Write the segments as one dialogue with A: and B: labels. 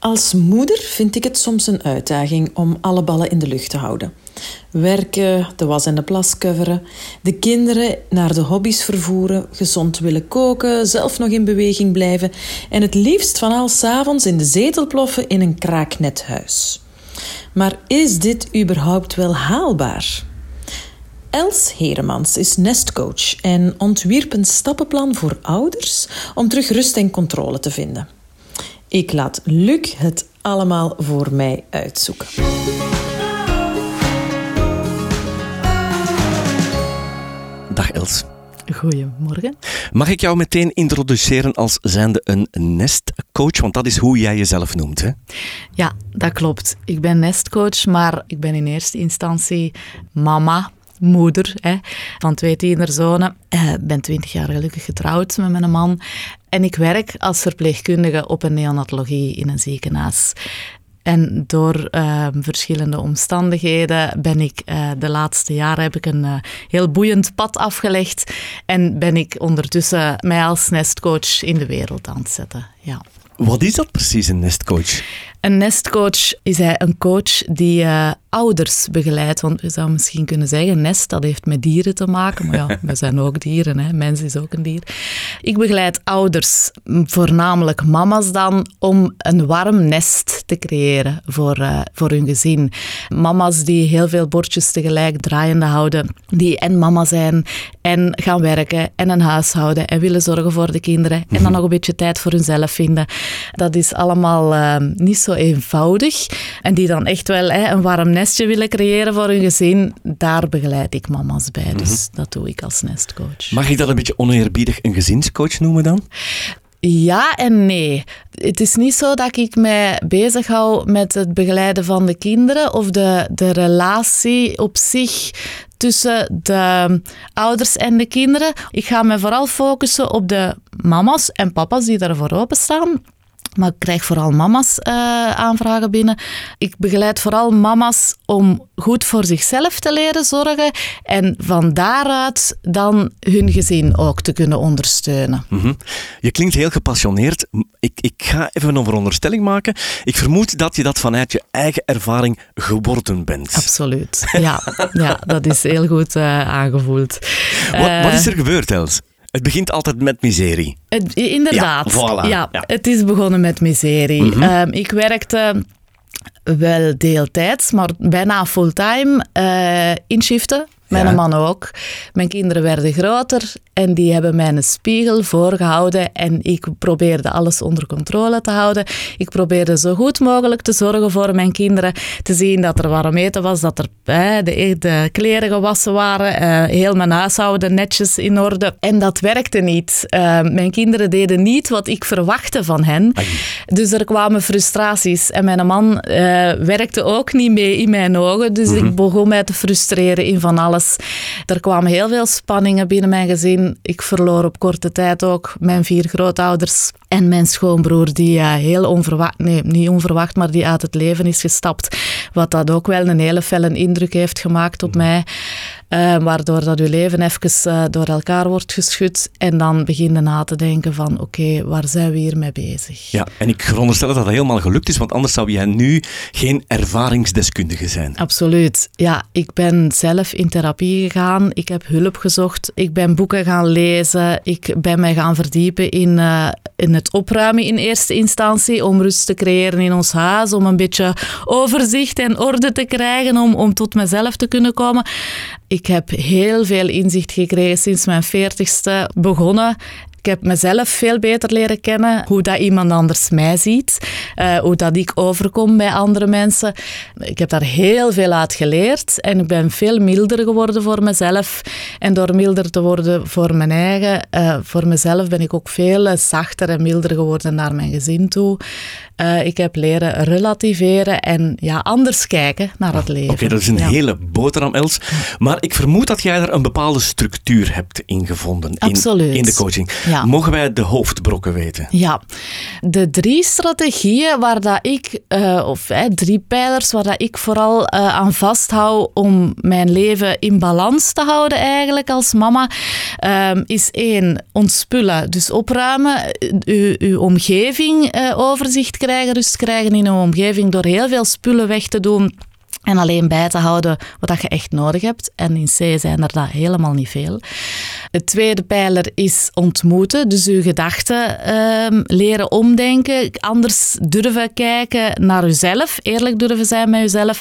A: Als moeder vind ik het soms een uitdaging om alle ballen in de lucht te houden. Werken, de was en de plas coveren, de kinderen naar de hobby's vervoeren, gezond willen koken, zelf nog in beweging blijven en het liefst van al s'avonds in de zetel ploffen in een kraaknet huis. Maar is dit überhaupt wel haalbaar? Els Heremans is nestcoach en ontwierp een stappenplan voor ouders om terug rust en controle te vinden. Ik laat Luc het allemaal voor mij uitzoeken.
B: Dag Els.
C: Goedemorgen.
B: Mag ik jou meteen introduceren als zijnde een nestcoach? Want dat is hoe jij jezelf noemt, hè?
C: Ja, dat klopt. Ik ben nestcoach, maar ik ben in eerste instantie mama, moeder hè, van twee tienerzonen. Ik uh, ben twintig jaar gelukkig getrouwd met mijn man. En ik werk als verpleegkundige op een neonatologie in een ziekenhuis. En door uh, verschillende omstandigheden ben ik uh, de laatste jaren heb ik een uh, heel boeiend pad afgelegd en ben ik ondertussen mij als nestcoach in de wereld aan het zetten. Ja.
B: Wat is dat precies, een nestcoach?
C: Een nestcoach is hij een coach die uh, ouders begeleidt. Want we zouden misschien kunnen zeggen, nest, dat heeft met dieren te maken. Maar ja, we zijn ook dieren, hè. mens is ook een dier. Ik begeleid ouders, voornamelijk mama's dan, om een warm nest te creëren voor, uh, voor hun gezin. Mama's die heel veel bordjes tegelijk draaiende houden, die en mama zijn en gaan werken en een huishouden en willen zorgen voor de kinderen en dan nog een beetje tijd voor hunzelf vinden. Dat is allemaal uh, niet zo eenvoudig. En die dan echt wel hè, een warm nestje willen creëren voor hun gezin, daar begeleid ik mama's bij. Dus mm -hmm. dat doe ik als nestcoach.
B: Mag ik dat een beetje oneerbiedig een gezinscoach noemen dan?
C: Ja en nee. Het is niet zo dat ik mij bezighoud met het begeleiden van de kinderen of de, de relatie op zich tussen de ouders en de kinderen. Ik ga me vooral focussen op de mama's en papa's die daarvoor openstaan. Maar ik krijg vooral mama's uh, aanvragen binnen. Ik begeleid vooral mama's om goed voor zichzelf te leren zorgen en van daaruit dan hun gezin ook te kunnen ondersteunen.
B: Mm -hmm. Je klinkt heel gepassioneerd. Ik, ik ga even een veronderstelling maken. Ik vermoed dat je dat vanuit je eigen ervaring geworden bent.
C: Absoluut. Ja, ja dat is heel goed uh, aangevoeld.
B: Wat, wat is er gebeurd, Els? Het begint altijd met miserie.
C: Het, inderdaad.
B: Ja, voilà.
C: ja,
B: ja,
C: het is begonnen met miserie. Mm -hmm. um, ik werkte wel deeltijds, maar bijna fulltime uh, in shiften. Mijn ja. man ook. Mijn kinderen werden groter en die hebben mij een spiegel voorgehouden en ik probeerde alles onder controle te houden. Ik probeerde zo goed mogelijk te zorgen voor mijn kinderen, te zien dat er warm eten was, dat er eh, de, de, kleren gewassen waren, uh, heel mijn huishouden netjes in orde. En dat werkte niet. Uh, mijn kinderen deden niet wat ik verwachtte van hen. Ai. Dus er kwamen frustraties en mijn man werkte ook niet mee in mijn ogen. Dus mm -hmm. ik begon mij te frustreren in van alles. Er kwamen heel veel spanningen binnen mijn gezin. Ik verloor op korte tijd ook mijn vier grootouders en mijn schoonbroer, die uh, heel onverwacht, nee, niet onverwacht, maar die uit het leven is gestapt. Wat dat ook wel een hele felle indruk heeft gemaakt op mij. Uh, waardoor dat je leven even uh, door elkaar wordt geschud en dan begin je na te denken van oké, okay, waar zijn we hier mee bezig?
B: Ja, en ik veronderstel dat dat helemaal gelukt is, want anders zou jij nu geen ervaringsdeskundige zijn.
C: Absoluut. Ja, ik ben zelf in therapie gegaan, ik heb hulp gezocht, ik ben boeken gaan lezen, ik ben mij gaan verdiepen in, uh, in het opruimen in eerste instantie, om rust te creëren in ons huis, om een beetje overzicht en orde te krijgen, om, om tot mezelf te kunnen komen. Ik heb heel veel inzicht gekregen sinds mijn veertigste begonnen. Ik heb mezelf veel beter leren kennen, hoe dat iemand anders mij ziet, uh, hoe dat ik overkom bij andere mensen. Ik heb daar heel veel uit geleerd en ik ben veel milder geworden voor mezelf. En door milder te worden voor mijn eigen, uh, voor mezelf ben ik ook veel zachter en milder geworden naar mijn gezin toe. Uh, ik heb leren relativeren en ja, anders kijken naar het leven.
B: Oké, okay, dat is een ja. hele boterham, Els. Maar ik vermoed dat jij er een bepaalde structuur hebt ingevonden in, in de coaching.
C: Ja.
B: Mogen wij de hoofdbrokken weten?
C: Ja, de drie strategieën waar dat ik, eh, of drie pijlers waar dat ik vooral eh, aan vasthoud om mijn leven in balans te houden eigenlijk als mama, ehm, is één, ontspullen. Dus opruimen, uw, uw omgeving eh, overzicht krijgen, rust krijgen in uw omgeving door heel veel spullen weg te doen en alleen bij te houden wat je echt nodig hebt. En in C zijn er dat helemaal niet veel. Het tweede pijler is ontmoeten. Dus uw gedachten ehm, leren omdenken. Anders durven kijken naar uzelf. Eerlijk durven zijn met uzelf.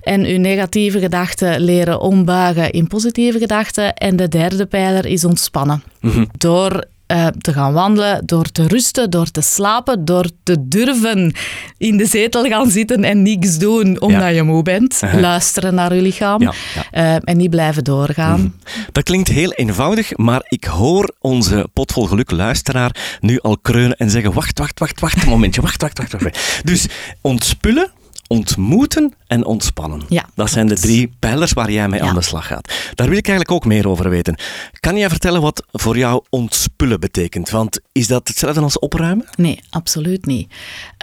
C: En uw negatieve gedachten leren ombuigen in positieve gedachten. En de derde pijler is ontspannen. Door uh, te gaan wandelen, door te rusten, door te slapen, door te durven in de zetel gaan zitten en niks doen omdat ja. je moe bent. Uh -huh. Luisteren naar je lichaam ja, ja. Uh, en niet blijven doorgaan. Mm.
B: Dat klinkt heel eenvoudig, maar ik hoor onze potvol geluk luisteraar nu al kreunen en zeggen wacht, wacht, wacht, wacht een momentje, wacht, wacht, wacht. wacht. Dus ontspullen ontmoeten en ontspannen.
C: Ja,
B: dat zijn de drie pijlers waar jij mee ja. aan de slag gaat. Daar wil ik eigenlijk ook meer over weten. Kan jij vertellen wat voor jou ontspullen betekent? Want is dat hetzelfde als opruimen?
C: Nee, absoluut niet.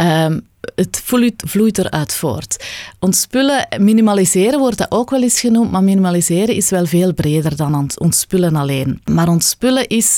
C: Um, het vloeit, vloeit eruit voort. Ontspullen, minimaliseren wordt dat ook wel eens genoemd, maar minimaliseren is wel veel breder dan ontspullen alleen. Maar ontspullen is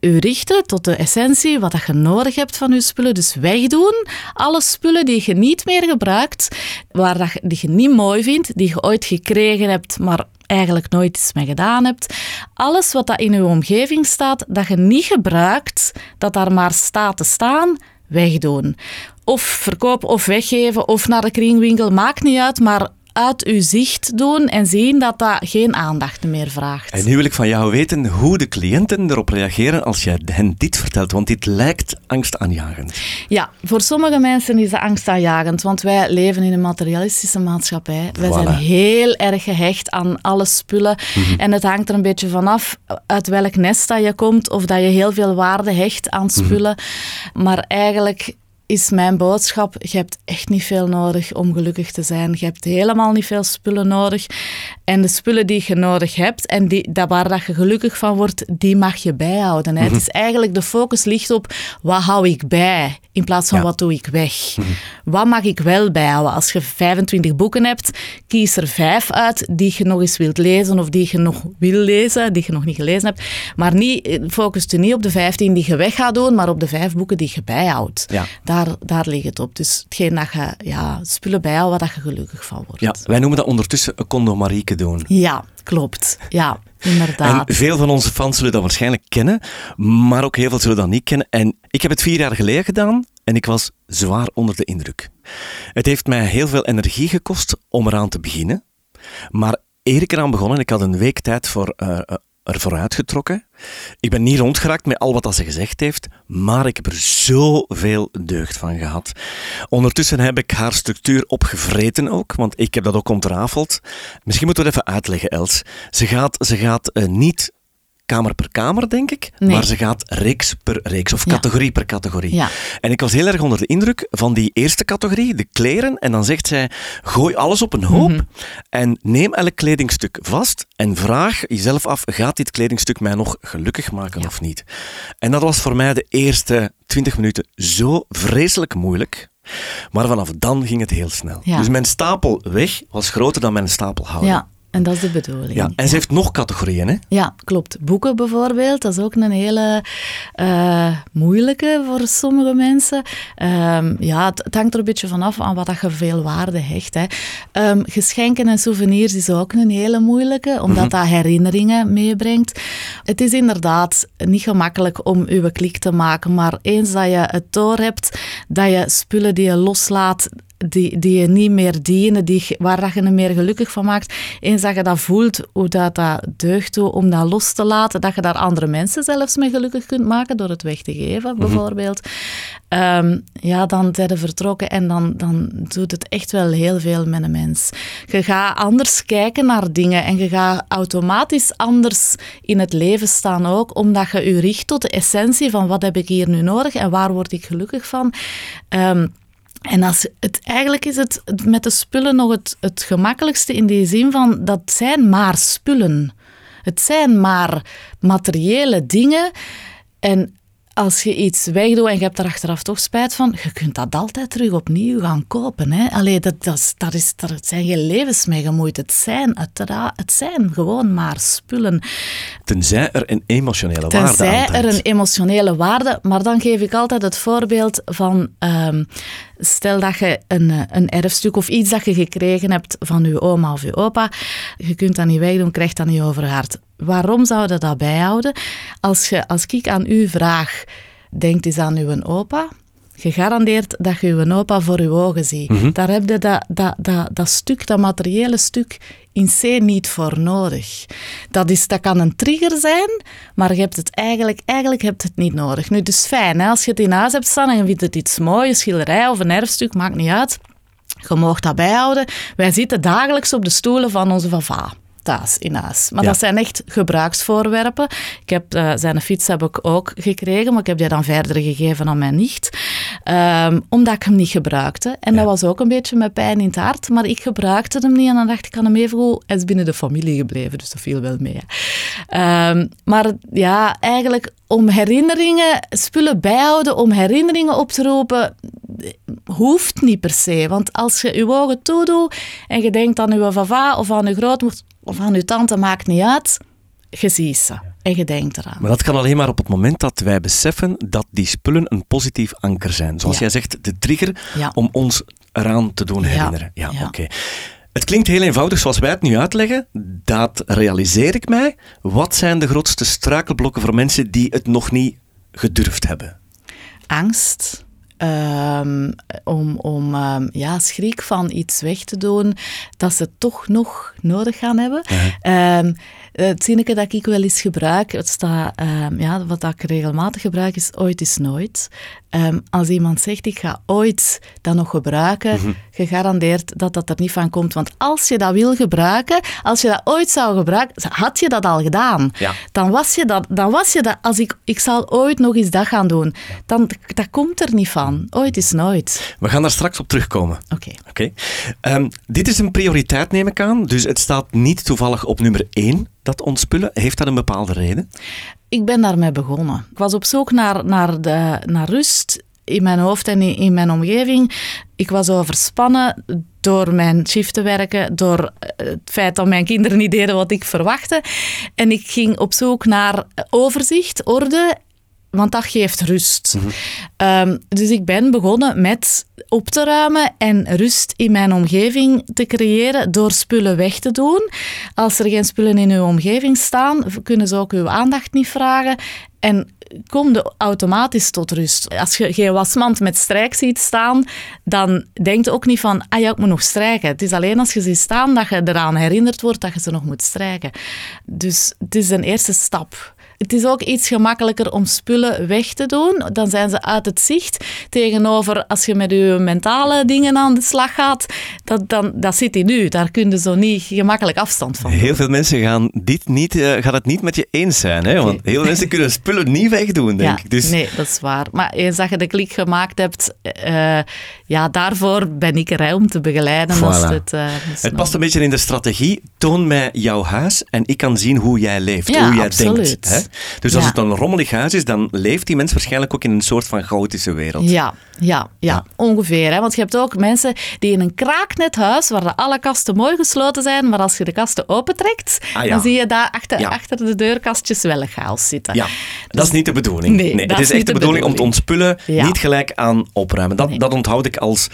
C: u richten tot de essentie, wat dat je nodig hebt van je spullen. Dus wegdoen. Alle spullen die je niet meer gebruikt, waar dat, die je niet mooi vindt, die je ooit gekregen hebt, maar eigenlijk nooit iets mee gedaan hebt. Alles wat dat in je omgeving staat, dat je niet gebruikt, dat daar maar staat te staan, wegdoen. Of verkopen of weggeven of naar de kringwinkel, maakt niet uit, maar uit uw zicht doen en zien dat dat geen aandacht meer vraagt.
B: En nu wil ik van jou weten hoe de cliënten erop reageren als je hen dit vertelt, want dit lijkt angstaanjagend.
C: Ja, voor sommige mensen is het angstaanjagend, want wij leven in een materialistische maatschappij. Wij voilà. zijn heel erg gehecht aan alle spullen mm -hmm. en het hangt er een beetje vanaf uit welk nest dat je komt of dat je heel veel waarde hecht aan spullen. Mm -hmm. Maar eigenlijk is mijn boodschap. Je hebt echt niet veel nodig om gelukkig te zijn. Je hebt helemaal niet veel spullen nodig. En de spullen die je nodig hebt en die, dat waar dat je gelukkig van wordt, die mag je bijhouden. Hè. Mm -hmm. Het is eigenlijk, de focus ligt op wat hou ik bij, in plaats van ja. wat doe ik weg. Mm -hmm. Wat mag ik wel bijhouden? Als je 25 boeken hebt, kies er vijf uit die je nog eens wilt lezen of die je nog wil lezen, die je nog niet gelezen hebt. Maar niet, focus je niet op de 15 die je weg gaat doen, maar op de vijf boeken die je bijhoudt.
B: Ja.
C: Daar, daar ligt het op. Dus hetgeen dat je ja, spullen bijhoudt waar je gelukkig van wordt.
B: Ja, wij noemen dat ondertussen een condomarieke doen.
C: Ja, klopt. Ja, inderdaad.
B: En veel van onze fans zullen dat waarschijnlijk kennen, maar ook heel veel zullen dat niet kennen. En ik heb het vier jaar geleden gedaan en ik was zwaar onder de indruk. Het heeft mij heel veel energie gekost om eraan te beginnen, maar eer ik eraan begon en ik had een week tijd voor uh, er vooruitgetrokken. Ik ben niet rondgeraakt met al wat dat ze gezegd heeft, maar ik heb er zoveel deugd van gehad. Ondertussen heb ik haar structuur opgevreten ook, want ik heb dat ook ontrafeld. Misschien moeten we het even uitleggen, Els. Ze gaat, ze gaat uh, niet kamer per kamer, denk ik.
C: Nee.
B: Maar ze gaat reeks per reeks of categorie per categorie.
C: Ja.
B: En ik was heel erg onder de indruk van die eerste categorie, de kleren. En dan zegt zij, gooi alles op een hoop mm -hmm. en neem elk kledingstuk vast en vraag jezelf af, gaat dit kledingstuk mij nog gelukkig maken ja. of niet? En dat was voor mij de eerste 20 minuten zo vreselijk moeilijk. Maar vanaf dan ging het heel snel. Dus mijn stapel weg was groter dan mijn stapel houden.
C: En dat is de bedoeling.
B: Ja, en ze heeft nog categorieën, hè?
C: Ja, klopt. Boeken bijvoorbeeld, dat is ook een hele uh, moeilijke voor sommige mensen. Um, ja, het, het, hangt er een beetje vanaf aan wat dat je veel waarde hecht. Hè. Um, geschenken en souvenirs is ook een hele moeilijke, omdat mm -hmm. dat herinneringen meebrengt. Het is inderdaad niet gemakkelijk om uw klik te maken, maar eens dat je het door hebt, dat je spullen die je loslaat, die, die je niet meer dienen, die, waar dat je je meer gelukkig van maakt. Eens dat je dat voelt, hoe dat, dat deugt om dat los te laten, dat je daar andere mensen zelfs mee gelukkig kunt maken door het weg te geven, bijvoorbeeld. Mm -hmm. um, ja, dan zijn ze vertrokken en dan, dan doet het echt wel heel veel met een mens. Je gaat anders kijken naar dingen en je gaat automatisch anders in het leven staan ook, omdat je je richt tot de essentie van wat heb ik hier nu nodig en waar word ik gelukkig van. Um, en als het, eigenlijk is het met de spullen nog het, het gemakkelijkste in die zin van dat zijn maar spullen. Het zijn maar materiële dingen En als je iets wegdoet en je hebt er achteraf toch spijt van, je kunt dat altijd terug opnieuw gaan kopen. Hè? Allee, dat, dat, is, dat, is, dat zijn geen levens mee gemoeid. Het zijn, uiteraard, het zijn gewoon maar spullen.
B: Tenzij er een emotionele
C: Tenzij
B: waarde aan
C: er een emotionele waarde, maar dan geef ik altijd het voorbeeld van... Um, stel dat je een, een erfstuk of iets dat je gekregen hebt van je oma of je opa, je kunt dat niet wegdoen, krijgt dat niet overhard. Waarom zou je dat bijhouden? Als, je, als ik aan u vraag, denkt eens aan uw opa, gegarandeerd dat je uw opa voor je ogen ziet. Mhm. Daar heb je dat, dat, dat, dat stuk, dat materiële stuk in C niet voor nodig. Dat, is, dat kan een trigger zijn, maar je hebt het eigenlijk, eigenlijk hebt het niet nodig. Nu, dus fijn, hè? als je het in huis hebt staan en je vindt het iets moois, een schilderij of een erfstuk, maakt niet uit. Je mag dat bijhouden. Wij zitten dagelijks op de stoelen van onze vava thuis in huis. Maar dat zijn echt gebruiksvoorwerpen. Ik heb, uh, zijn fiets heb ik ook gekregen, maar ik heb die dan verder gegeven aan mijn nicht. Um, omdat ik hem niet gebruikte. En dat was ook een beetje met pijn in het hart. Maar ik gebruikte hem niet en dan dacht ik, kan hem even goed. Hij is binnen de familie gebleven, dus dat viel wel mee. Um, maar ja, eigenlijk om herinneringen, spullen bijhouden, om herinneringen op te roepen, hoeft niet per se. Want als je je ogen toedoet en je denkt aan je vava of aan je grootmoeder of aan je tante, maakt niet uit, je ziet ze. En je denkt eraan.
B: Maar dat kan alleen maar op het moment dat wij beseffen dat die spullen een positief anker zijn. Zoals jij zegt, de trigger om ons eraan te doen herinneren. Ja, oké. Het klinkt heel eenvoudig zoals wij het nu uitleggen. Dat realiseer ik mij. Wat zijn de grootste struikelblokken voor mensen die het nog niet gedurfd hebben?
C: Angst. Um, om, om um, ja, schrik van iets weg te doen dat ze toch nog nodig gaan hebben. Um, het zinnetje dat ik wel eens gebruik, het staat, ja, wat ik regelmatig gebruik, is ooit is nooit. Als iemand zegt, ik ga ooit dat nog gebruiken, mm gegarandeerd dat dat er niet van komt. Want als je dat wil gebruiken, als je dat ooit zou gebruiken, had je dat al gedaan. Ja. Dan was je dat, dan was je dat, als ik, ik zal ooit nog eens dat gaan doen, dan dat komt er niet van. Ooit is nooit.
B: We gaan daar straks op terugkomen.
C: Oké.
B: Oké. Ehm, dit is een prioriteit, neem ik aan. Dus het staat niet toevallig op nummer één, dat ontspullen. Heeft dat een bepaalde reden?
C: Ik ben daarmee begonnen. Ik was op zoek naar, naar, de, naar rust in mijn hoofd en in, mijn omgeving. Ik was overspannen door mijn shift te werken, door het feit dat mijn kinderen niet deden wat ik verwachtte. En ik ging op zoek naar overzicht, orde want dat geeft rust. Mhm. Ehm, dus ik ben begonnen met op te ruimen en rust in mijn omgeving te creëren door spullen weg te doen. Als er geen spullen in uw omgeving staan, kunnen ze ook uw aandacht niet vragen. En kom je automatisch tot rust. Als je geen wasmand met strijk ziet staan, dan denk je ook niet van, ah ja, ik moet nog strijken. Het is alleen als je ziet staan dat je eraan herinnerd wordt dat je ze nog moet strijken. Dus het is een eerste stap. Het is ook iets gemakkelijker om spullen weg te doen. Dan zijn ze uit het zicht. Tegenover als je met je mentale dingen aan de slag gaat, dat, dan, dat zit in u. Daar kun je zo niet gemakkelijk afstand van
B: Heel veel mensen gaan, dit niet, uh, gaan het niet met je eens zijn. Hè? Want heel veel mensen kunnen spullen niet wegdoen, denk
C: ja,
B: ik. Dus...
C: Nee, dat is waar. Maar eens dat je de klik gemaakt hebt, uh, ja, daarvoor ben ik er om te begeleiden. Voilà. Als het, uh,
B: het past een beetje in de strategie. Toon mij jouw huis en ik kan zien hoe jij leeft, ja, hoe jij absoluut. denkt. Hè? Dus als het een rommelig huis is, dan leeft die mens waarschijnlijk ook in een soort van chaotische wereld.
C: Ja, ja, ja, ongeveer. Hè? Want je hebt ook mensen die in een kraaknet huis, waar de alle kasten mooi gesloten zijn, maar als je de kasten opentrekt, ah, dan zie je daar achter, achter de deurkastjes wel een chaos zitten.
B: Ja, dat is dus niet de bedoeling. Nee, nee het is echt de bedoeling, om te ontspullen, niet gelijk aan opruimen. Dat, dat onthoud ik als,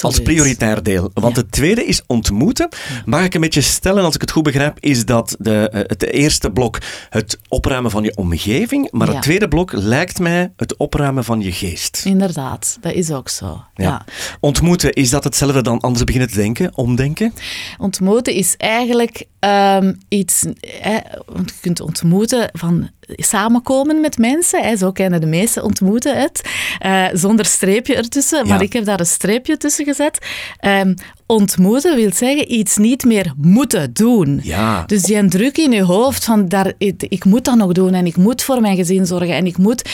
B: als prioritair deel. Want het tweede is ontmoeten. Mag ik een beetje stellen, als ik het goed begrijp, is dat de, eh, het eerste blok het opruimen van je omgeving, maar het tweede blok lijkt mij het opruimen van je geest.
C: Inderdaad, dat is ook zo. Ja.
B: Ontmoeten, is dat hetzelfde dan anders beginnen te denken, omdenken?
C: Ontmoeten is eigenlijk um, iets, hè, je kunt ontmoeten van samenkomen met mensen. Hè, zo kennen de meesten ontmoeten het. Uh, zonder streepje ertussen, maar ik heb daar een streepje tussen gezet. Um, ontmoeten wil zeggen iets niet meer moeten doen.
B: Ja.
C: Dus die druk in je hoofd van daar, ik moet dat nog doen en ik moet voor mijn gezin zorgen en ik moet...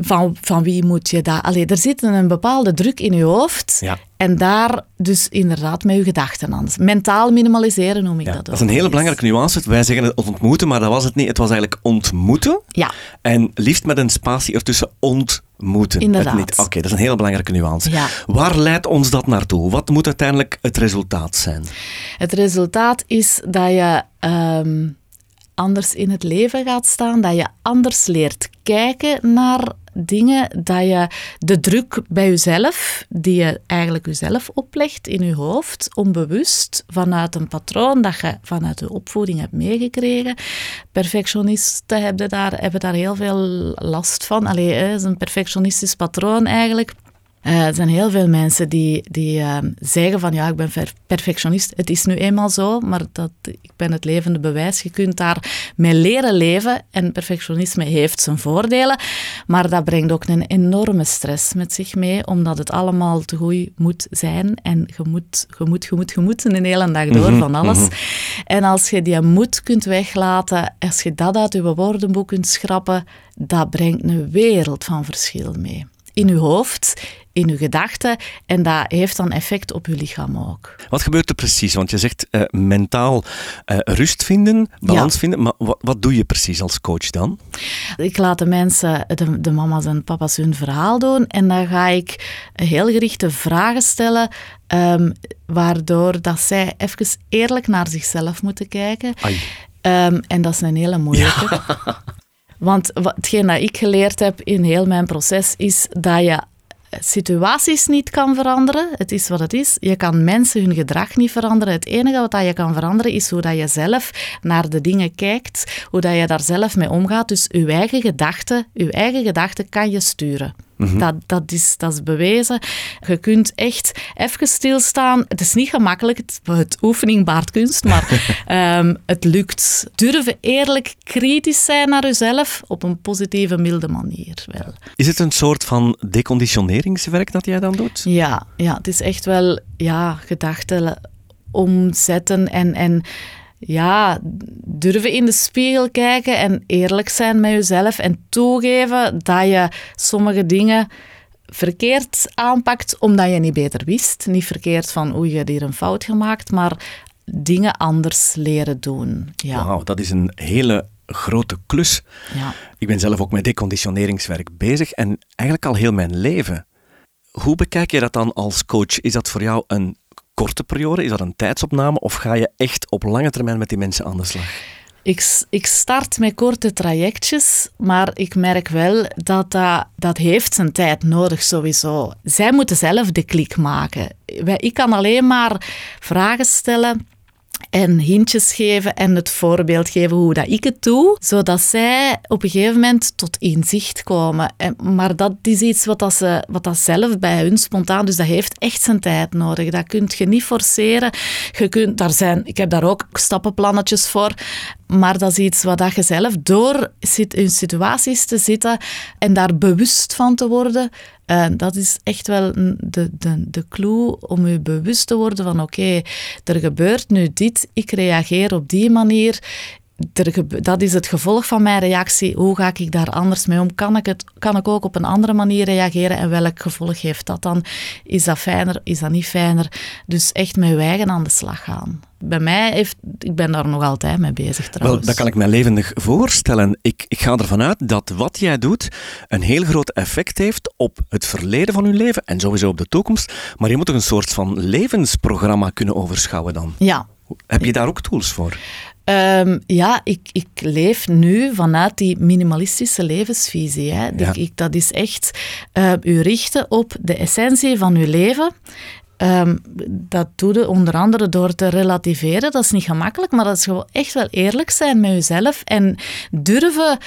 C: Van, van wie moet je dat? Allee, er zit een bepaalde druk in je hoofd.
B: Ja.
C: En daar dus inderdaad met je gedachten aan. Mentaal minimaliseren noem ik dat ook.
B: Dat is een hele belangrijke nuance. Wij zeggen het ontmoeten, maar dat was het niet. Het was eigenlijk ontmoeten.
C: Ja.
B: En liefst met een spatie ertussen ontmoeten.
C: Inderdaad.
B: Oké, dat is een hele belangrijke nuance.
C: Ja.
B: Waar leidt ons dat naartoe? Wat moet uiteindelijk het resultaat zijn?
C: Het resultaat is dat je ehm, anders in het leven gaat staan, dat je anders leert kijken naar dingen, dat je de druk bij jezelf, die je eigenlijk jezelf oplegt in je hoofd, onbewust, vanuit een patroon dat je vanuit je opvoeding hebt meegekregen. Perfectionisten hebben daar, hebben daar heel veel last van. Allee, het is een perfectionistisch patroon eigenlijk. Uh, er zijn heel veel mensen die, die uh, zeggen van ja, ik ben perfectionist. Het is nu eenmaal zo, maar dat, ik ben het levende bewijs. Je kunt daar mee leren leven en perfectionisme heeft zijn voordelen, maar dat brengt ook een enorme stress met zich mee, omdat het allemaal te goed moet zijn en je moet, je moet, je moet, je moet een hele dag door mhm, van alles. Mhm. En als je die moed kunt weglaten, als je dat uit je woordenboek kunt schrappen, dat brengt een wereld van verschil mee in uw hoofd, in uw gedachten. En dat heeft dan effect op uw lichaam ook.
B: Wat gebeurt er precies? Want je zegt uh, mentaal uh, rust vinden, balans vinden. Maar wat, wat, doe je precies als coach dan?
C: Ik laat de mensen, de, de mama's en papa's, hun verhaal doen. En dan ga ik heel gerichte vragen stellen. Um, waardoor dat zij even eerlijk naar zichzelf moeten kijken. Um, en dat is een hele moeilijke. Ja. Want hetgeen dat ik geleerd heb in heel mijn proces is dat je situaties niet kan veranderen. Het is wat het is. Je kan mensen hun gedrag niet veranderen. Het enige wat je kan veranderen is hoe dat je zelf naar de dingen kijkt, hoe dat je daar zelf mee omgaat. Dus je eigen gedachten, je eigen gedachten kan je sturen. Mhm. dat, dat, is, dat is bewezen. Je kunt echt even stilstaan. Het is niet gemakkelijk, het, het oefening baart kunst, maar um, het lukt. Durven eerlijk kritisch zijn naar jezelf op een positieve, milde manier. Wel.
B: Is het een soort van deconditioneringswerk dat jij dan doet?
C: Ja, ja het is echt wel ja, gedachten omzetten en... en ja, durven in de spiegel kijken en eerlijk zijn met jezelf en toegeven dat je sommige dingen verkeerd aanpakt omdat je niet beter wist. Niet verkeerd van oei, je hebt hier een fout gemaakt, maar dingen anders leren doen. Ja.
B: Wauw, dat is een hele grote klus.
C: Ja.
B: Ik ben zelf ook met deconditioneringswerk bezig en eigenlijk al heel mijn leven. Hoe bekijk je dat dan als coach? Is dat voor jou een korte periode? Is dat een tijdsopname? Of ga je echt op lange termijn met die mensen aan de slag?
C: Ik, ik start met korte trajectjes, maar ik merk wel dat, dat dat heeft zijn tijd nodig sowieso. Zij moeten zelf de klik maken. Ik kan alleen maar vragen stellen en hintjes geven en het voorbeeld geven hoe dat ik het doe, zodat zij op een gegeven moment tot inzicht komen. Maar dat is iets wat, dat ze, wat dat zelf bij hun spontaan, dus dat heeft echt zijn tijd nodig. Dat kun je niet forceren. Je kunt, daar zijn, ik heb daar ook stappenplannetjes voor, maar dat is iets wat je zelf door in situaties te zitten en daar bewust van te worden, dat is echt wel de, de, de clue om je bewust te worden van oké, er gebeurt nu dit, ik reageer op die manier. dat is het gevolg van mijn reactie. Hoe ga ik daar anders mee om? Kan ik, het, kan ik ook op een andere manier reageren? En welk gevolg heeft dat dan? Is dat fijner? Is dat niet fijner? Dus echt met eigen aan de slag gaan bij mij heeft, ik ben daar nog altijd mee bezig trouwens.
B: Wel, dat kan ik me levendig voorstellen. Ik, ik ga ervan uit dat wat jij doet een heel groot effect heeft op het verleden van je leven en sowieso op de toekomst. Maar je moet toch een soort van levensprogramma kunnen overschouwen dan?
C: Ja.
B: Heb je daar ook tools voor?
C: Um, ja, ik, ik leef nu vanuit die minimalistische levensvisie. Hè. Ja. Ik, dat is echt uh, u richten op de essentie van uw leven Ehm, dat doe je onder andere door te relativeren. Dat is niet gemakkelijk, maar dat is gewoon echt wel eerlijk zijn met jezelf en durven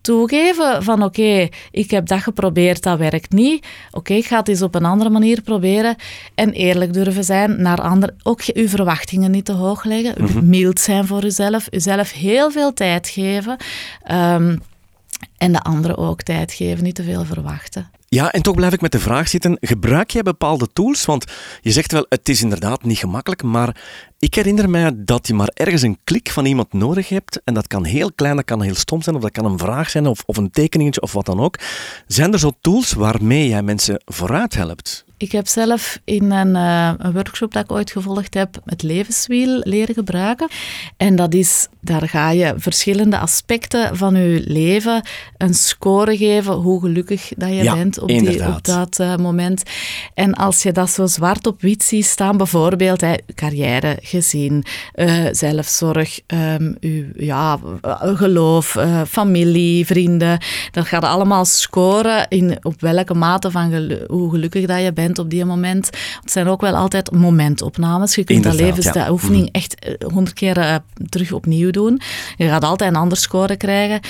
C: toegeven van oké, ik heb dat geprobeerd, dat werkt niet. Oké, ik ga het eens op een andere manier proberen. En eerlijk durven zijn naar anderen. Ook je verwachtingen niet te hoog leggen. Mm Mild zijn voor jezelf. Jezelf heel veel tijd geven. Ehm, en de anderen ook tijd geven, niet te veel verwachten.
B: Ja, en toch blijf ik met de vraag zitten: gebruik jij bepaalde tools? Want je zegt wel, het is inderdaad niet gemakkelijk, maar ik herinner mij dat je maar ergens een klik van iemand nodig hebt. En dat kan heel klein, dat kan heel stom zijn, of dat kan een vraag zijn, of, of een tekeningetje, of wat dan ook. Zijn er zo tools waarmee jij mensen vooruit helpt?
C: Ik heb zelf in een, uh, een, workshop dat ik ooit gevolgd heb, het levenswiel leren gebruiken. En dat is, daar ga je verschillende aspecten van je leven een score geven, hoe gelukkig dat je bent op, die, op dat uh, moment. En als je dat zo zwart op wit ziet staan, bijvoorbeeld hè, carrière, gezin, uh, zelfzorg, um, uw, ja, geloof, familie, vrienden, dat gaat allemaal scoren in op welke mate van hoe gelukkig dat je bent op die moment. Het zijn ook wel altijd momentopnames. Je kunt dat levensoefening ja. echt eh, honderd keer uh, terug opnieuw doen. Je gaat altijd een ander score krijgen.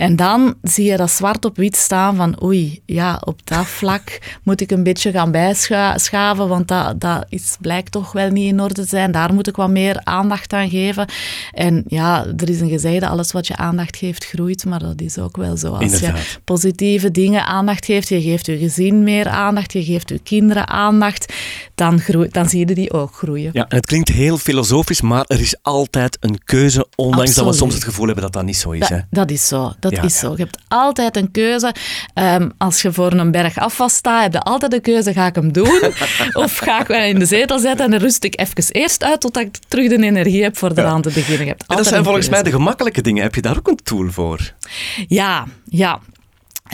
C: En dan zie je dat zwart op wit staan van oei, ja, op dat vlak moet ik een beetje gaan bijschaven, want dat, dat is, blijkt toch wel niet in orde te zijn. Daar moet ik wat meer aandacht aan geven. En ja, er is een gezegde, alles wat je aandacht geeft groeit, maar dat is ook wel zo. Als je positieve dingen aandacht geeft, je geeft je gezin meer aandacht, je geeft je kinderen aandacht, dan, groeit, dan zie je die ook groeien.
B: Ja, en het klinkt heel filosofisch, maar er is altijd een keuze, ondanks dat we soms het gevoel hebben dat dat niet zo is.
C: Dat, hè? dat is zo. Dat dat is zo. Je hebt altijd een keuze. Ehm, als je voor een berg afwas staat, heb je altijd de keuze, ga ik hem doen? of ga ik wel in de zetel zetten en dan rust ik even eerst uit totdat ik terug de energie heb voor eraan te beginnen. Je
B: dat zijn volgens mij de gemakkelijke dingen. Heb je daar ook een tool voor?
C: Ja, ja.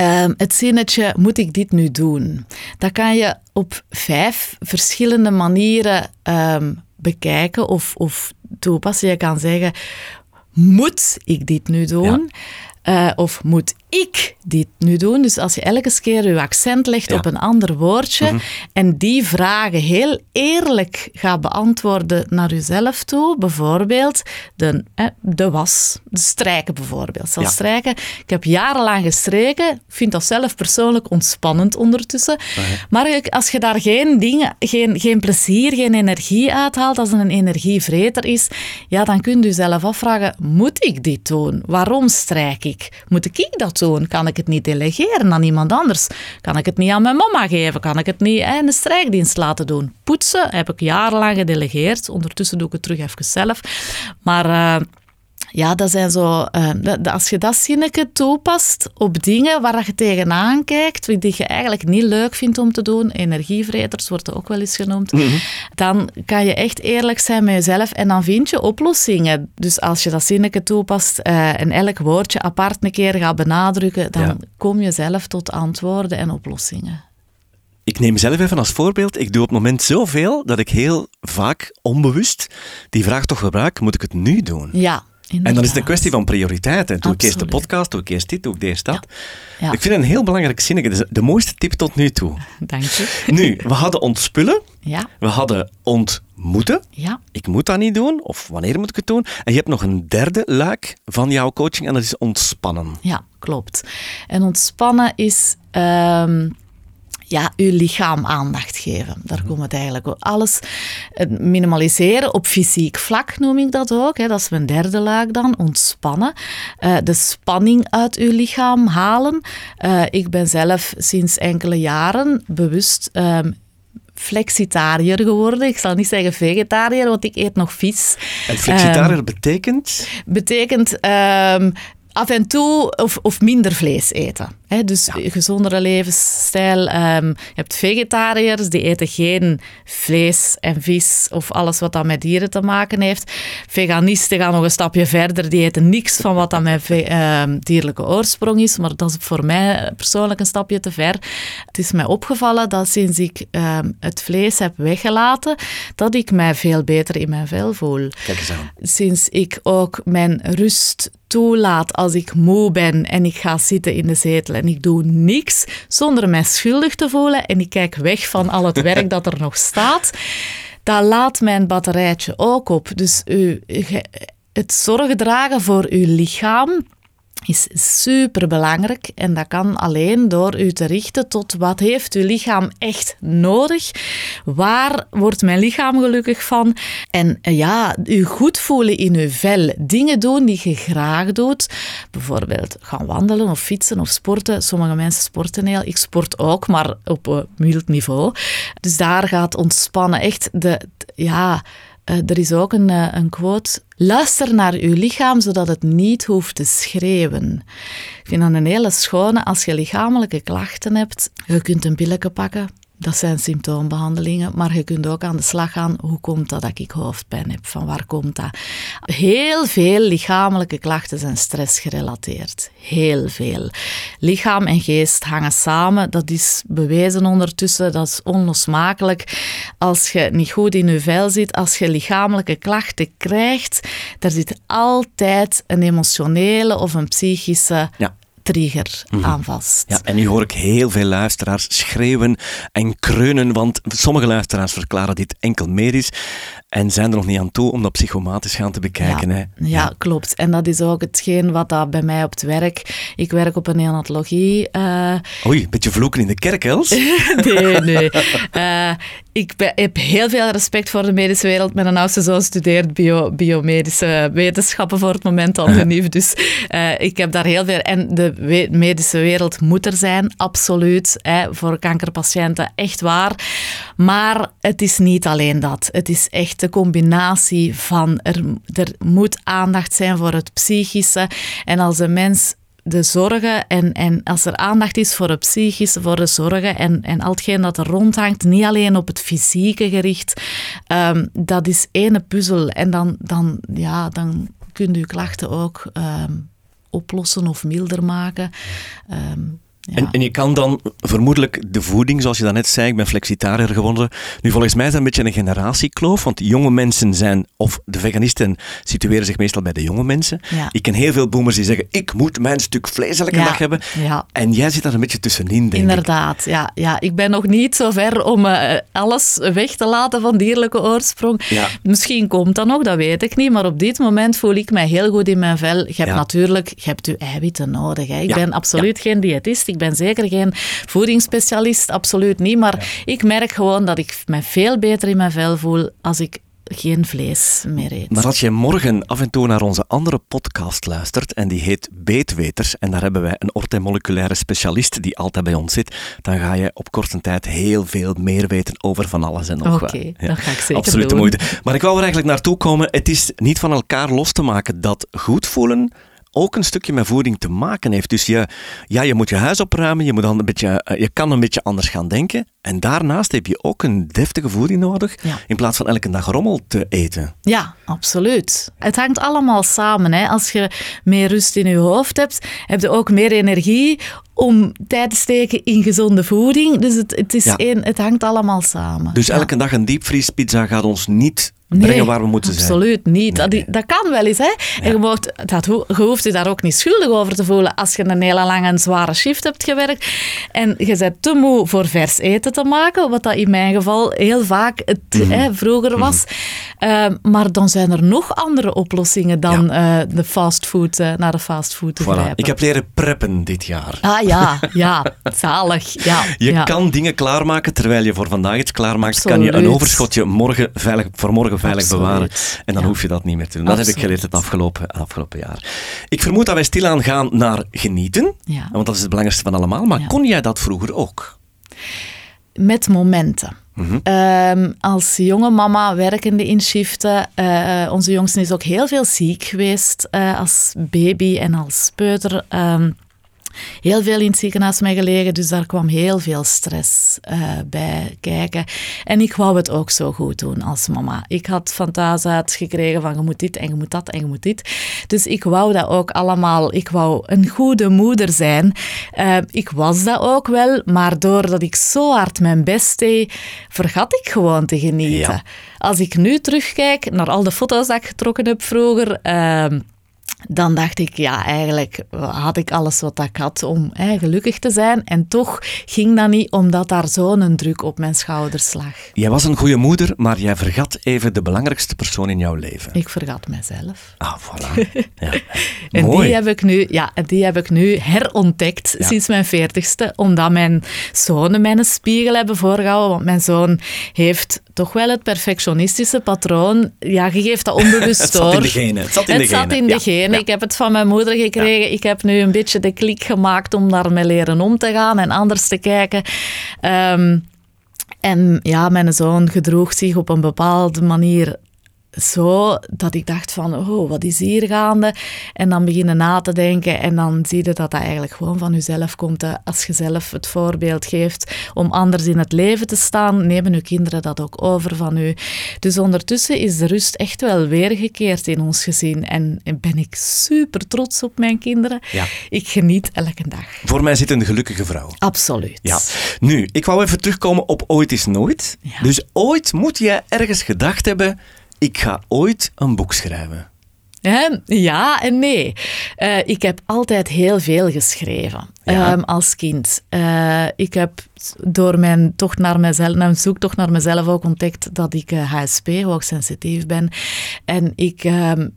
C: Um, het zinnetje, moet ik dit nu doen? Dat kan je op vijf verschillende manieren ehm, bekijken of, of toepassen. Je kan zeggen, moet ik dit nu doen? Uh, of moet ik dit nu doen? Dus als je elke keer je accent legt op een ander woordje mhm. en die vragen heel eerlijk gaat beantwoorden naar jezelf toe, bijvoorbeeld de, de was, de strijken bijvoorbeeld. Zal strijken. Ik heb jarenlang gestreken, ik vind dat zelf persoonlijk ontspannend ondertussen. Maar als je daar geen, dingen, geen, geen plezier, geen energie uithaalt, als het een energievreter is, ja, dan kun je jezelf afvragen, moet ik dit doen? Waarom strijk ik? Moet ik dat doen? Kan ik het niet delegeren aan iemand anders? Kan ik het niet aan mijn mama geven? Kan ik het niet in de strijkdienst laten doen? Poetsen heb ik jarenlang gedelegeerd. Ondertussen doe ik het terug even zelf. Maar... Uh, ja, dat zijn zo, uh, als je dat zinnetje toepast op dingen waar je tegenaan kijkt, die je eigenlijk niet leuk vindt om te doen, energievreters wordt ook wel eens genoemd, mhm. dan kan je echt eerlijk zijn met jezelf en dan vind je oplossingen. Dus als je dat zinnetje toepast uh, en elk woordje apart een keer gaat benadrukken, dan kom je zelf tot antwoorden en oplossingen.
B: Ik neem mezelf even als voorbeeld. Ik doe op het moment zoveel dat ik heel vaak onbewust die vraag toch gebruik: moet ik het nu doen?
C: Ja,
B: en dan is het een kwestie van prioriteiten. Doe ik eerst de podcast, doe ik eerst dit, doe ik eerst dat. Ja. Ik vind het een heel belangrijk zinnetje. De mooiste tip tot nu toe.
C: Dank je.
B: Nu, we hadden ontspullen. Ja. We hadden ontmoeten. Ja. Ik moet dat niet doen, of wanneer moet ik het doen? En je hebt nog een derde luik van jouw coaching en dat is ontspannen.
C: Ja, klopt. En ontspannen is... Ehm, ja, uw lichaam aandacht geven. Daar komt het eigenlijk op. Alles minimaliseren op fysiek vlak noem ik dat ook. Hè. Dat is mijn derde laag dan, ontspannen. Uh, de spanning uit uw lichaam halen. Uh, ik ben zelf sinds enkele jaren bewust um, flexitariër geworden. Ik zal niet zeggen vegetariër, want ik eet nog vis.
B: En flexitariër um, betekent?
C: Betekent um, af en toe of, of minder vlees eten. He, dus ja. gezondere levensstijl. Um, je hebt vegetariërs, die eten geen vlees en vis of alles wat dan met dieren te maken heeft. Veganisten gaan nog een stapje verder, die eten niks van wat dan met um, dierlijke oorsprong is. Maar dat is voor mij persoonlijk een stapje te ver. Het is mij opgevallen dat sinds ik um, het vlees heb weggelaten, dat ik mij veel beter in mijn vel voel.
B: Kijk eens aan.
C: Sinds ik ook mijn rust toelaat als ik moe ben en ik ga zitten in de zetel en ik doe niks zonder mij schuldig te voelen en ik kijk weg van al het werk dat er nog staat, dan laat mijn batterijtje ook op. Dus u, het zorg dragen voor uw lichaam is super belangrijk en dat kan alleen door u te richten tot wat heeft uw lichaam echt nodig? Waar wordt mijn lichaam gelukkig van? En eh, ja, u goed voelen in uw vel, dingen doen die je graag doet, bijvoorbeeld gaan wandelen of fietsen of sporten. Sommige mensen sporten heel, ik sport ook, maar op een mild niveau. Dus daar gaat ontspannen echt de, ja, uh, er is ook een, uh, een quote. Luister naar uw lichaam zodat het niet hoeft te schreeuwen. Ik vind dat een hele schone als je lichamelijke klachten hebt. Je kunt een pilletje pakken. Dat zijn symptoombehandelingen, maar je kunt ook aan de slag gaan. Hoe komt dat dat ik hoofdpijn heb? Van waar komt dat? Heel veel lichamelijke klachten zijn stressgerelateerd. Heel veel. Lichaam en geest hangen samen. Dat is bewezen ondertussen. Dat is onlosmakelijk. Als je niet goed in je vel zit, als je lichamelijke klachten krijgt, daar zit altijd een emotionele of een psychische
B: Ja.
C: Trigger aan vast.
B: Ja, en nu hoor ik heel veel luisteraars schreeuwen en kreunen, want sommige luisteraars verklaren dit enkel medisch en zijn er nog niet aan toe om dat psychomatisch gaan te bekijken.
C: Ja,
B: Hè?
C: ja, klopt. En dat is ook hetgeen wat dat bij mij op het werk... Ik werk op een neonatologie. eh,
B: Oei, een beetje vloeken in de kerk, Els.
C: nee, nee. Eh, ik be- heb heel veel respect voor de medische wereld. Mijn oudste zoon studeert bio, biomedische wetenschappen voor het moment al genief. Dus eh, ik heb daar heel veel... En de we- medische wereld moet er zijn, absoluut. Hè, voor kankerpatiënten, echt waar. Maar het is niet alleen dat. Het is echt de combinatie van... Er, er moet aandacht zijn voor het psychische. En als een mens de zorgen en, en als er aandacht is voor het psychische, voor de zorgen en, en al hetgeen dat er rondhangt, niet alleen op het fysieke gericht, ehm, dat is ene puzzel. En dan, dan, ja, dan kun je je klachten ook ehm, oplossen of milder maken. Ehm, ja.
B: En, en je kan dan vermoedelijk de voeding, zoals je daarnet zei, ik ben flexitariër geworden. Nu, volgens mij is dat een beetje een generatiekloof, want jonge mensen zijn, of de veganisten situeren zich meestal bij de jonge mensen.
C: Ja.
B: Ik ken heel veel boomers die zeggen, ik moet mijn stuk vlees elke
C: Ja,
B: dag hebben.
C: ja.
B: En jij zit daar een beetje tussenin, denk ik.
C: Inderdaad, ja, ja. Ik ben nog niet zo ver om eh, alles weg te laten van dierlijke oorsprong. Misschien komt dat nog, dat weet ik niet. Maar op dit moment voel ik mij heel goed in mijn vel. Je hebt natuurlijk je hebt je eiwitten nodig. Hè. Ik ben absoluut geen diëtist. Ik ben zeker geen voedingsspecialist. Absoluut niet. Maar ik merk gewoon dat ik me veel beter in mijn vel voel als ik geen vlees meer eet.
B: Maar als je morgen af en toe naar onze andere podcast luistert, en die heet Beetweters, en daar hebben wij een orthomoleculaire specialist die altijd bij ons zit, dan ga je op korte tijd heel veel meer weten over van alles en nog wat.
C: Oké, dat ga ik zeker
B: Absoluut de moeite. Maar ik wou er eigenlijk naartoe komen, het is niet van elkaar los te maken dat goed voelen ook een stukje met voeding te maken heeft. Dus je, ja, je moet je huis opruimen, je, moet dan een beetje, eh, je kan een beetje anders gaan denken. En daarnaast heb je ook een deftige voeding nodig,
C: Ja.
B: in plaats van elke dag rommel te eten.
C: Ja, absoluut. Het hangt allemaal samen. Hè. Als je meer rust in je hoofd hebt, heb je ook meer energie om tijd te steken in gezonde voeding. Dus het, het, is
B: Ja.
C: één, het hangt allemaal samen.
B: Dus
C: Ja.
B: elke dag een diepvriespizza gaat ons niet
C: Nee,
B: brengen waar we moeten zijn.
C: absoluut niet.
B: Nee,
C: dat, dat kan wel eens. Hè. En je, moogt, dat, je hoeft je daar ook niet schuldig over te voelen als je een hele lange en zware shift hebt gewerkt en je bent te moe voor vers eten te maken, wat dat in mijn geval heel vaak het,
B: Mhm.
C: hè, vroeger was. Eh, maar dan zijn er nog andere oplossingen dan eh, de fastfood, eh, naar de fastfood te
B: Voilà.
C: grijpen.
B: Ik heb leren preppen dit jaar.
C: Ah ja, ja, zalig. Ja,
B: Je
C: ja.
B: kan dingen klaarmaken terwijl je voor vandaag iets klaarmaakt. Kan je een overschotje morgen veilig, voor morgen veilig
C: Absoluut.
B: bewaren. En dan
C: Ja.
B: hoef je dat niet meer te doen. Dat heb ik geleerd het afgelopen, afgelopen jaar. Ik vermoed dat wij stilaan gaan naar genieten.
C: Ja.
B: Want dat is het belangrijkste van allemaal. Maar kon jij dat vroeger ook?
C: Met momenten.
B: Mhm.
C: Ehm, als jonge mama werkende in shiften. eh, onze jongste is ook heel veel ziek geweest eh, als baby en als peuter. Ehm, heel veel in het ziekenhuis mee gelegen, dus daar kwam heel veel stress eh, bij kijken. En ik wou het ook zo goed doen als mama. Ik had van thuis uit gekregen van je moet dit en je moet dat en je moet dit. Dus ik wou dat ook allemaal. Ik wou een goede moeder zijn. Eh, ik was dat ook wel, maar doordat ik zo hard mijn best deed, vergat ik gewoon te genieten.
B: Ja.
C: Als ik nu terugkijk naar al de foto's dat ik getrokken heb vroeger... ehm, dan dacht ik, ja, eigenlijk had ik alles wat ik had om hè, gelukkig te zijn. En toch ging dat niet, omdat daar zo'n druk op mijn schouders lag.
B: Jij was een goede moeder, maar jij vergat even de belangrijkste persoon in jouw leven.
C: Ik vergat mezelf.
B: Ah, voilà. Ja.
C: En
B: Mooi.
C: die heb ik nu, ja, die heb ik nu herontdekt
B: Ja.
C: sinds mijn veertigste, omdat mijn zonen mij een spiegel hebben voorgehouden. Want mijn zoon heeft toch wel het perfectionistische patroon. Ja, je geeft dat onbewust
B: Het
C: door.
B: zat in de genen. Het zat in
C: Het
B: de
C: zat
B: genen.
C: in de
B: Ja,
C: genen.
B: ja.
C: Ik heb het van mijn moeder gekregen. Ik heb nu een beetje de klik gemaakt om daarmee leren om te gaan en anders te kijken. Ehm, en ja, mijn zoon gedroeg zich op een bepaalde manier zo dat ik dacht van, oh, wat is hier gaande? En dan beginnen na te denken en dan zie je dat dat eigenlijk gewoon van jezelf komt. Als je zelf het voorbeeld geeft om anders in het leven te staan, nemen uw kinderen dat ook over van u. Dus ondertussen is de rust echt wel weergekeerd in ons gezin en ben ik super trots op mijn kinderen. Ja. Ik geniet elke dag.
B: Voor mij zit een gelukkige vrouw.
C: Absoluut.
B: Ja. Nu, ik wou even terugkomen op ooit is nooit. Dus ooit moet je ergens gedacht hebben ik ga ooit een boek schrijven.
C: Ja en nee. Uh, ik heb altijd heel veel geschreven um, als kind. Uh, ik heb door mijn, tocht naar mezelf, mijn zoektocht naar mezelf ook ontdekt dat ik uh, eh, HSP, hoogsensitief ben. En ik um,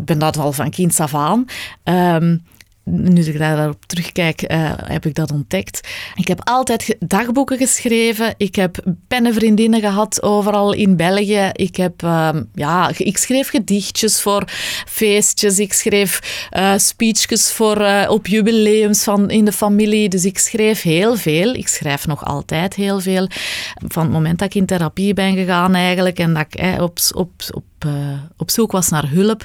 C: ben dat al van kind af aan. Um, nu ik daarop terugkijk, uh, heb ik dat ontdekt. Ik heb altijd dagboeken geschreven. Ik heb pennenvriendinnen gehad overal in België. Ik, heb, uh, ja, ik schreef gedichtjes voor feestjes. Ik schreef uh, speeches voor, eh, op jubileums van, in de familie. Dus ik schreef heel veel. Ik schrijf nog altijd heel veel. Van het moment dat ik in therapie ben gegaan eigenlijk en dat ik op, op, op uh, op zoek was naar hulp,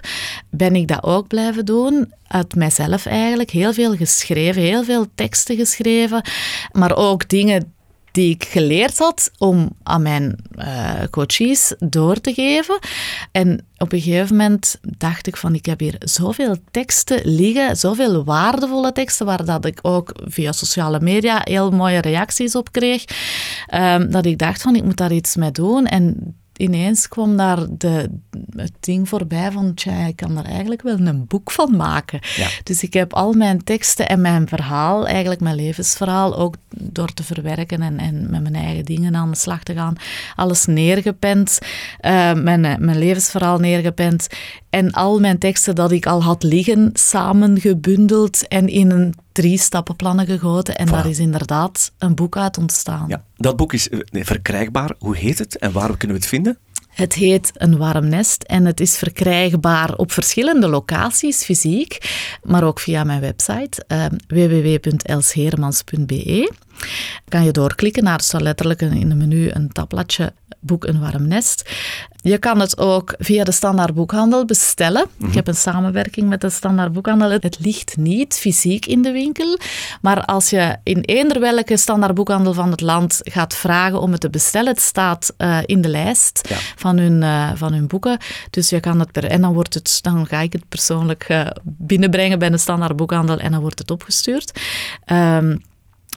C: ben ik dat ook blijven doen. Uit mijzelf eigenlijk. Heel veel geschreven, heel veel teksten geschreven. Maar ook dingen die ik geleerd had om aan mijn uh, coaches door te geven. En op een gegeven moment dacht ik van, ik heb hier zoveel teksten liggen, zoveel waardevolle teksten, waar dat ik ook via sociale media heel mooie reacties op kreeg, um, dat ik dacht van, ik moet daar iets mee doen. En ineens kwam daar de, het ding voorbij van, tja, ik kan daar eigenlijk wel een boek van maken. Dus ik heb al mijn teksten en mijn verhaal, eigenlijk mijn levensverhaal, ook door te verwerken en, en met mijn eigen dingen aan de slag te gaan, alles neergepend, uh, mijn, mijn levensverhaal neergepend en al mijn teksten dat ik al had liggen, samengebundeld en in een drie stappenplannen gegoten. En daar is inderdaad een boek uit ontstaan.
B: Ja, dat boek is eh, verkrijgbaar. Hoe heet het en waar kunnen we het vinden?
C: Het heet Een Warm Nest en het is verkrijgbaar op verschillende locaties, fysiek, maar ook via mijn website uh, www.elsheremans.be. Kan je doorklikken naar, staat letterlijk in het menu een tabbladje boek Een Warm Nest. Je kan het ook via de standaard boekhandel bestellen. Ik mhm. heb een samenwerking met de standaard boekhandel. Het ligt niet fysiek in de winkel, maar als je in eender welke standaard boekhandel van het land gaat vragen om het te bestellen, het staat uh, in de lijst van, hun, uh, van hun boeken. Dus je kan het per, en dan, wordt het, dan ga ik het persoonlijk uh, binnenbrengen bij de standaard boekhandel en dan wordt het opgestuurd. Um,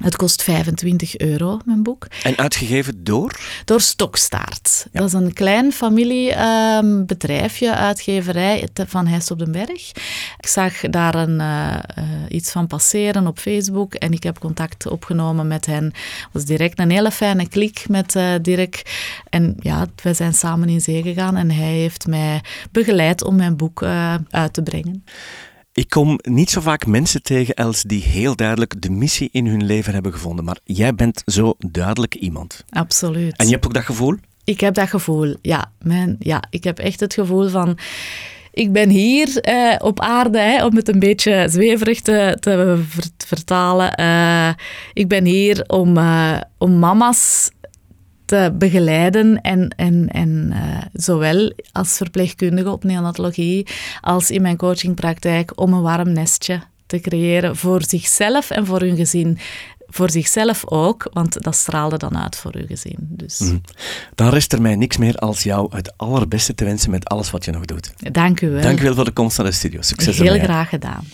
C: het kost 25 euro, mijn boek.
B: En uitgegeven door?
C: Door Stokstaart. Dat is een klein familiebedrijfje, um, uitgeverij van Heist op den Berg. Ik zag daar een, uh, iets van passeren op Facebook en ik heb contact opgenomen met hen. Het was direct een hele fijne klik met Dirk. En ja, we zijn samen in zee gegaan en hij heeft mij begeleid om mijn boek uit te brengen.
B: Ik kom niet zo vaak mensen tegen, Els, die heel duidelijk de missie in hun leven hebben gevonden. Maar jij bent zo duidelijk iemand.
C: Absoluut.
B: En je hebt ook dat gevoel?
C: Ik heb dat gevoel, ja. Mijn, ja ik heb echt het gevoel van... Ik ben hier eh, op aarde, hè, om het een beetje zweverig te, te vertalen. Uh, ik ben hier om, uh, om mama's te begeleiden. En, en, en uh, zowel als verpleegkundige op neonatologie als in mijn coachingpraktijk om een warm nestje te creëren voor zichzelf en voor hun gezin voor zichzelf ook, want dat straalde dan uit voor uw gezin. Dus. Mm.
B: Dan rest er mij niks meer als jou het allerbeste te wensen met alles wat je nog doet.
C: Dank u wel.
B: Dank u wel voor de komst naar de studio. Succes
C: Heel graag gedaan.